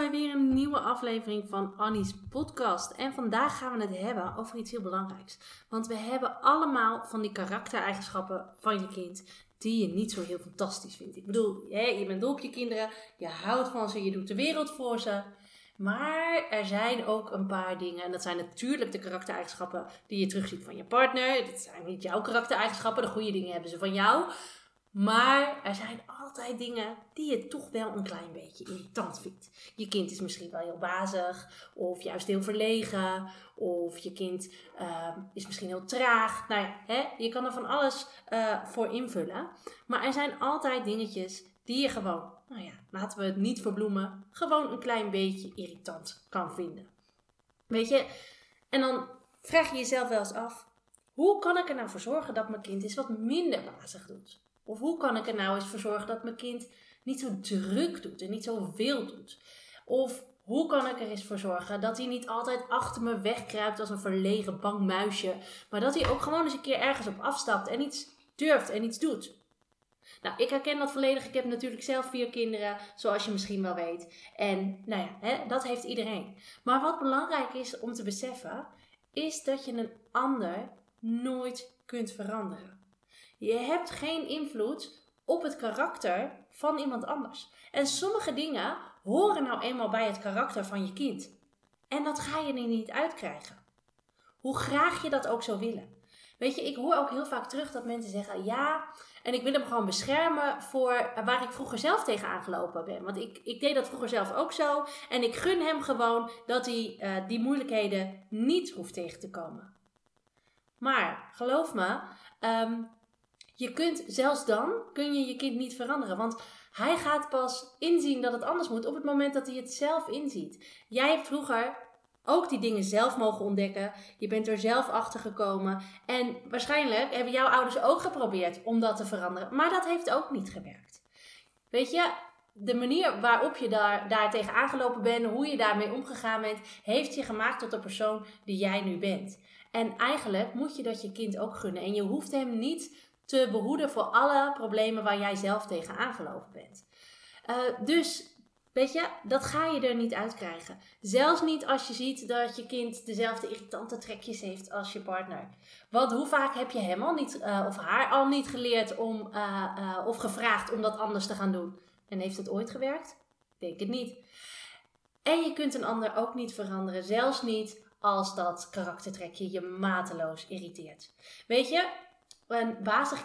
Bij weer een nieuwe aflevering van Annie's podcast. En vandaag gaan we het hebben over iets heel belangrijks. Want we hebben allemaal van die karaktereigenschappen van je kind die je niet zo heel fantastisch vindt. Ik bedoel, je bent dol op je kinderen, je houdt van ze, je doet de wereld voor ze. Maar er zijn ook een paar dingen, en dat zijn natuurlijk de karaktereigenschappen die je terugziet van je partner. Dat zijn niet jouw karaktereigenschappen, de goede dingen hebben ze van jou. Maar er zijn altijd dingen die je toch wel een klein beetje irritant vindt. Je kind is misschien wel heel bazig, of juist heel verlegen, of je kind uh, is misschien heel traag. Nou ja, hè, je kan er van alles uh, voor invullen. Maar er zijn altijd dingetjes die je gewoon, nou ja, laten we het niet verbloemen, gewoon een klein beetje irritant kan vinden. Weet je, en dan vraag je jezelf wel eens af: hoe kan ik er nou voor zorgen dat mijn kind eens wat minder bazig doet? Of hoe kan ik er nou eens voor zorgen dat mijn kind niet zo druk doet en niet zo veel doet? Of hoe kan ik er eens voor zorgen dat hij niet altijd achter me wegkruipt als een verlegen bang muisje, maar dat hij ook gewoon eens een keer ergens op afstapt en iets durft en iets doet? Nou, ik herken dat volledig. Ik heb natuurlijk zelf vier kinderen, zoals je misschien wel weet. En nou ja, hè, dat heeft iedereen. Maar wat belangrijk is om te beseffen, is dat je een ander nooit kunt veranderen. Je hebt geen invloed op het karakter van iemand anders. En sommige dingen horen nou eenmaal bij het karakter van je kind. En dat ga je er niet uitkrijgen. Hoe graag je dat ook zou willen. Weet je, ik hoor ook heel vaak terug dat mensen zeggen: ja, en ik wil hem gewoon beschermen voor waar ik vroeger zelf tegen aangelopen ben. Want ik, ik deed dat vroeger zelf ook zo. En ik gun hem gewoon dat hij uh, die moeilijkheden niet hoeft tegen te komen. Maar geloof me, um, je kunt zelfs dan kun je je kind niet veranderen. Want hij gaat pas inzien dat het anders moet op het moment dat hij het zelf inziet. Jij hebt vroeger ook die dingen zelf mogen ontdekken. Je bent er zelf achter gekomen. En waarschijnlijk hebben jouw ouders ook geprobeerd om dat te veranderen. Maar dat heeft ook niet gewerkt. Weet je, de manier waarop je daar, daar tegen aangelopen bent, hoe je daarmee omgegaan bent, heeft je gemaakt tot de persoon die jij nu bent. En eigenlijk moet je dat je kind ook gunnen. En je hoeft hem niet te behoeden voor alle problemen waar jij zelf tegen aangelopen bent. Uh, dus Weet je, dat ga je er niet uit krijgen. Zelfs niet als je ziet dat je kind dezelfde irritante trekjes heeft als je partner. Want hoe vaak heb je hem al niet, uh, of haar al niet geleerd om, uh, of gevraagd om dat anders te gaan doen? En heeft het ooit gewerkt? Denk het niet. En je kunt een ander ook niet veranderen, zelfs niet als dat karaktertrekje je mateloos irriteert. Weet je, een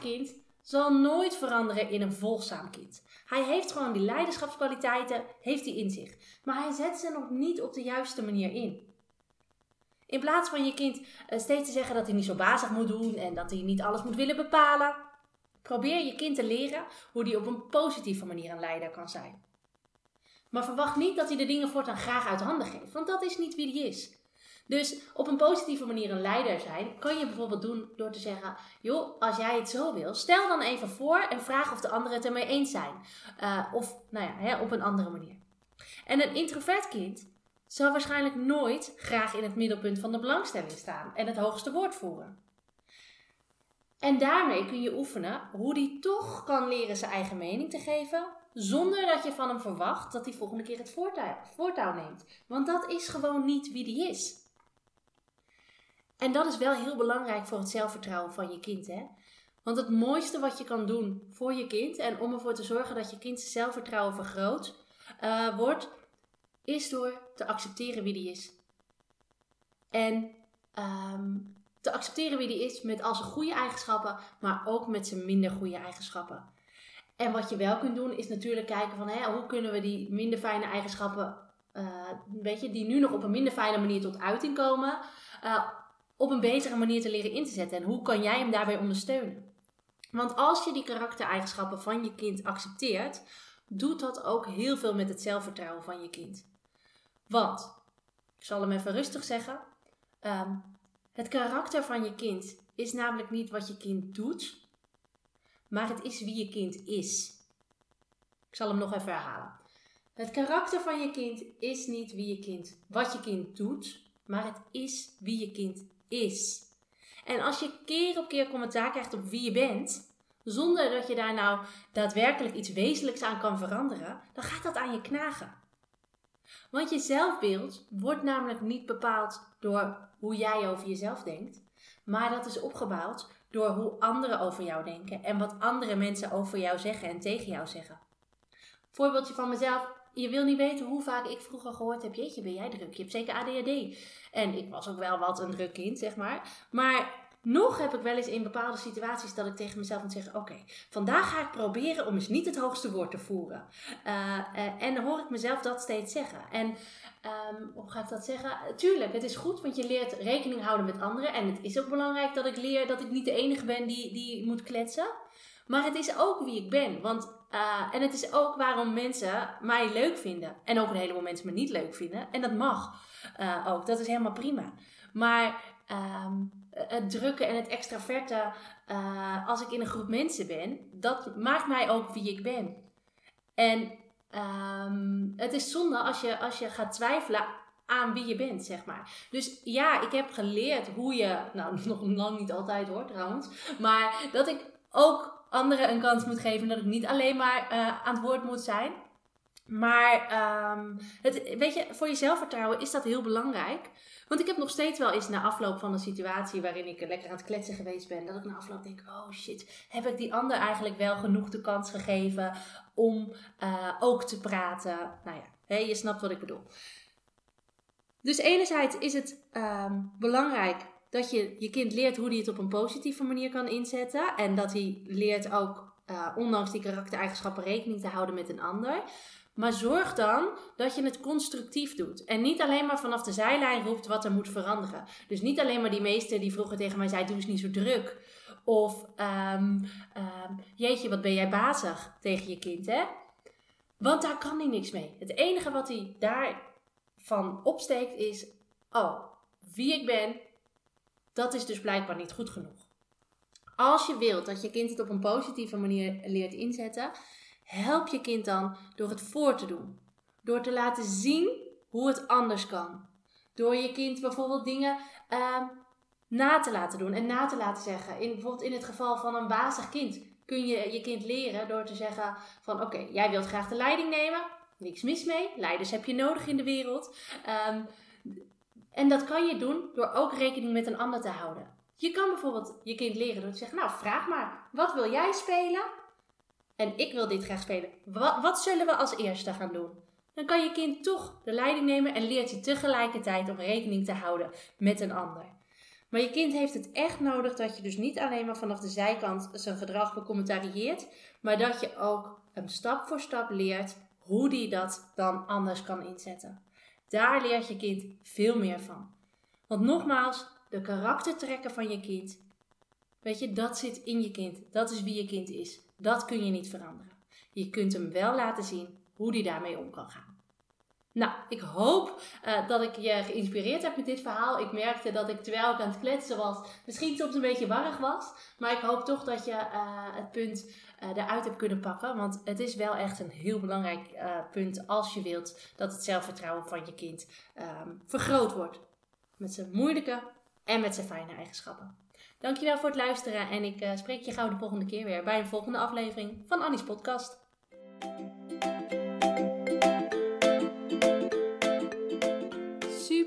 kind zal nooit veranderen in een volgzaam kind. Hij heeft gewoon die leiderschapskwaliteiten, heeft hij in zich. Maar hij zet ze nog niet op de juiste manier in. In plaats van je kind eh, steeds te zeggen dat hij niet zo bazig moet doen en dat hij niet alles moet willen bepalen, probeer je kind te leren hoe hij op een positieve manier een leider kan zijn. Maar verwacht niet dat hij de dingen voortaan graag uit handen geeft, want dat is niet wie hij is. Dus op een positieve manier een leider zijn kan je bijvoorbeeld doen door te zeggen: joh, als jij het zo wil, stel dan even voor en vraag of de anderen het ermee eens zijn. Uh, of nou ja, hè, op een andere manier. En een introvert kind zal waarschijnlijk nooit graag in het middelpunt van de belangstelling staan en het hoogste woord voeren. En daarmee kun je oefenen hoe die toch kan leren zijn eigen mening te geven, zonder dat je van hem verwacht dat hij volgende keer het voortouw, voortouw neemt. Want dat is gewoon niet wie die is. En dat is wel heel belangrijk voor het zelfvertrouwen van je kind. Hè? Want het mooiste wat je kan doen voor je kind en om ervoor te zorgen dat je kind zijn zelfvertrouwen vergroot uh, wordt, is door te accepteren wie die is. En um, te accepteren wie die is met al zijn goede eigenschappen, maar ook met zijn minder goede eigenschappen. En wat je wel kunt doen, is natuurlijk kijken van hè, hoe kunnen we die minder fijne eigenschappen, uh, weet je, die nu nog op een minder fijne manier tot uiting komen, uh, op een betere manier te leren in te zetten. En hoe kan jij hem daarbij ondersteunen? Want als je die karaktereigenschappen van je kind accepteert, doet dat ook heel veel met het zelfvertrouwen van je kind. Want, ik zal hem even rustig zeggen, ehm, het karakter van je kind is namelijk niet wat je kind doet, maar het is wie je kind is. Ik zal hem nog even herhalen. Het karakter van je kind is niet wie je kind, wat je kind doet, maar het is wie je kind is. En als je keer op keer commentaar krijgt op wie je bent, zonder dat je daar nou daadwerkelijk iets wezenlijks aan kan veranderen, dan gaat dat aan je knagen. Want je zelfbeeld wordt namelijk niet bepaald door hoe jij over jezelf denkt, maar dat is opgebouwd door hoe anderen over jou denken en wat andere mensen over jou zeggen en tegen jou zeggen. Voorbeeldje van mezelf. Je wil niet weten hoe vaak ik vroeger gehoord heb: Jeetje, ben jij druk? Je hebt zeker ADHD. En ik was ook wel wat een druk kind, zeg maar. Maar nog heb ik wel eens in bepaalde situaties dat ik tegen mezelf moet zeggen: Oké, vandaag ga ik proberen om eens niet het hoogste woord te voeren. Uh, en dan hoor ik mezelf dat steeds zeggen. En um, hoe ga ik dat zeggen? Tuurlijk, het is goed, want je leert rekening houden met anderen. En het is ook belangrijk dat ik leer dat ik niet de enige ben die, die moet kletsen. Maar het is ook wie ik ben. Want, uh, en het is ook waarom mensen mij leuk vinden. En ook een heleboel mensen me niet leuk vinden. En dat mag uh, ook. Dat is helemaal prima. Maar um, het drukken en het extraverte, uh, als ik in een groep mensen ben, dat maakt mij ook wie ik ben. En um, het is zonde als je, als je gaat twijfelen aan wie je bent, zeg maar. Dus ja, ik heb geleerd hoe je, nou nog lang niet altijd hoor trouwens, maar dat ik ook anderen een kans moet geven. Dat ik niet alleen maar uh, aan het woord moet zijn. Maar um, het, weet je, voor je zelfvertrouwen is dat heel belangrijk. Want ik heb nog steeds wel eens na afloop van een situatie waarin ik lekker aan het kletsen geweest ben, dat ik na afloop denk: oh shit, heb ik die ander eigenlijk wel genoeg de kans gegeven om uh, ook te praten? Nou ja, je snapt wat ik bedoel. Dus enerzijds is het um, belangrijk dat je je kind leert hoe hij het op een positieve manier kan inzetten. En dat hij leert ook, uh, ondanks die karaktereigenschappen, rekening te houden met een ander. Maar zorg dan dat je het constructief doet. En niet alleen maar vanaf de zijlijn roept wat er moet veranderen. Dus niet alleen maar die meester die vroeger tegen mij zei: Doe eens niet zo druk. Of um, um, jeetje, wat ben jij bazig tegen je kind, hè? Want daar kan hij niks mee. Het enige wat hij daarvan opsteekt is: Oh, wie ik ben, dat is dus blijkbaar niet goed genoeg. Als je wilt dat je kind het op een positieve manier leert inzetten, help je kind dan door het voor te doen. Door te laten zien hoe het anders kan. Door je kind bijvoorbeeld dingen uh, na te laten doen en na te laten zeggen. In, bijvoorbeeld in het geval van een bazig kind kun je je kind leren door te zeggen van oké, jij wilt graag de leiding nemen. Niks mis mee. Leiders heb je nodig in de wereld. Um, en dat kan je doen door ook rekening met een ander te houden. Je kan bijvoorbeeld je kind leren door te zeggen: Nou, vraag maar, wat wil jij spelen? En ik wil dit graag spelen. Wat, wat zullen we als eerste gaan doen? Dan kan je kind toch de leiding nemen en leert je tegelijkertijd om rekening te houden met een ander. Maar je kind heeft het echt nodig dat je dus niet alleen maar vanaf de zijkant zijn gedrag becommentarieert, maar dat je ook hem stap voor stap leert hoe die dat dan anders kan inzetten. Daar leert je kind veel meer van. Want nogmaals, de karaktertrekken van je kind, weet je, dat zit in je kind. Dat is wie je kind is. Dat kun je niet veranderen. Je kunt hem wel laten zien hoe hij daarmee om kan gaan. Nou, ik hoop uh, dat ik je geïnspireerd heb met dit verhaal. Ik merkte dat ik terwijl ik aan het kletsen was, misschien soms een beetje warrig was. Maar ik hoop toch dat je uh, het punt uh, eruit hebt kunnen pakken. Want het is wel echt een heel belangrijk punt als je wilt dat het zelfvertrouwen van je kind um, vergroot wordt. Met zijn moeilijke en met zijn fijne eigenschappen. Dankjewel voor het luisteren en ik spreek je gauw de volgende keer weer bij een volgende aflevering van Annie's podcast.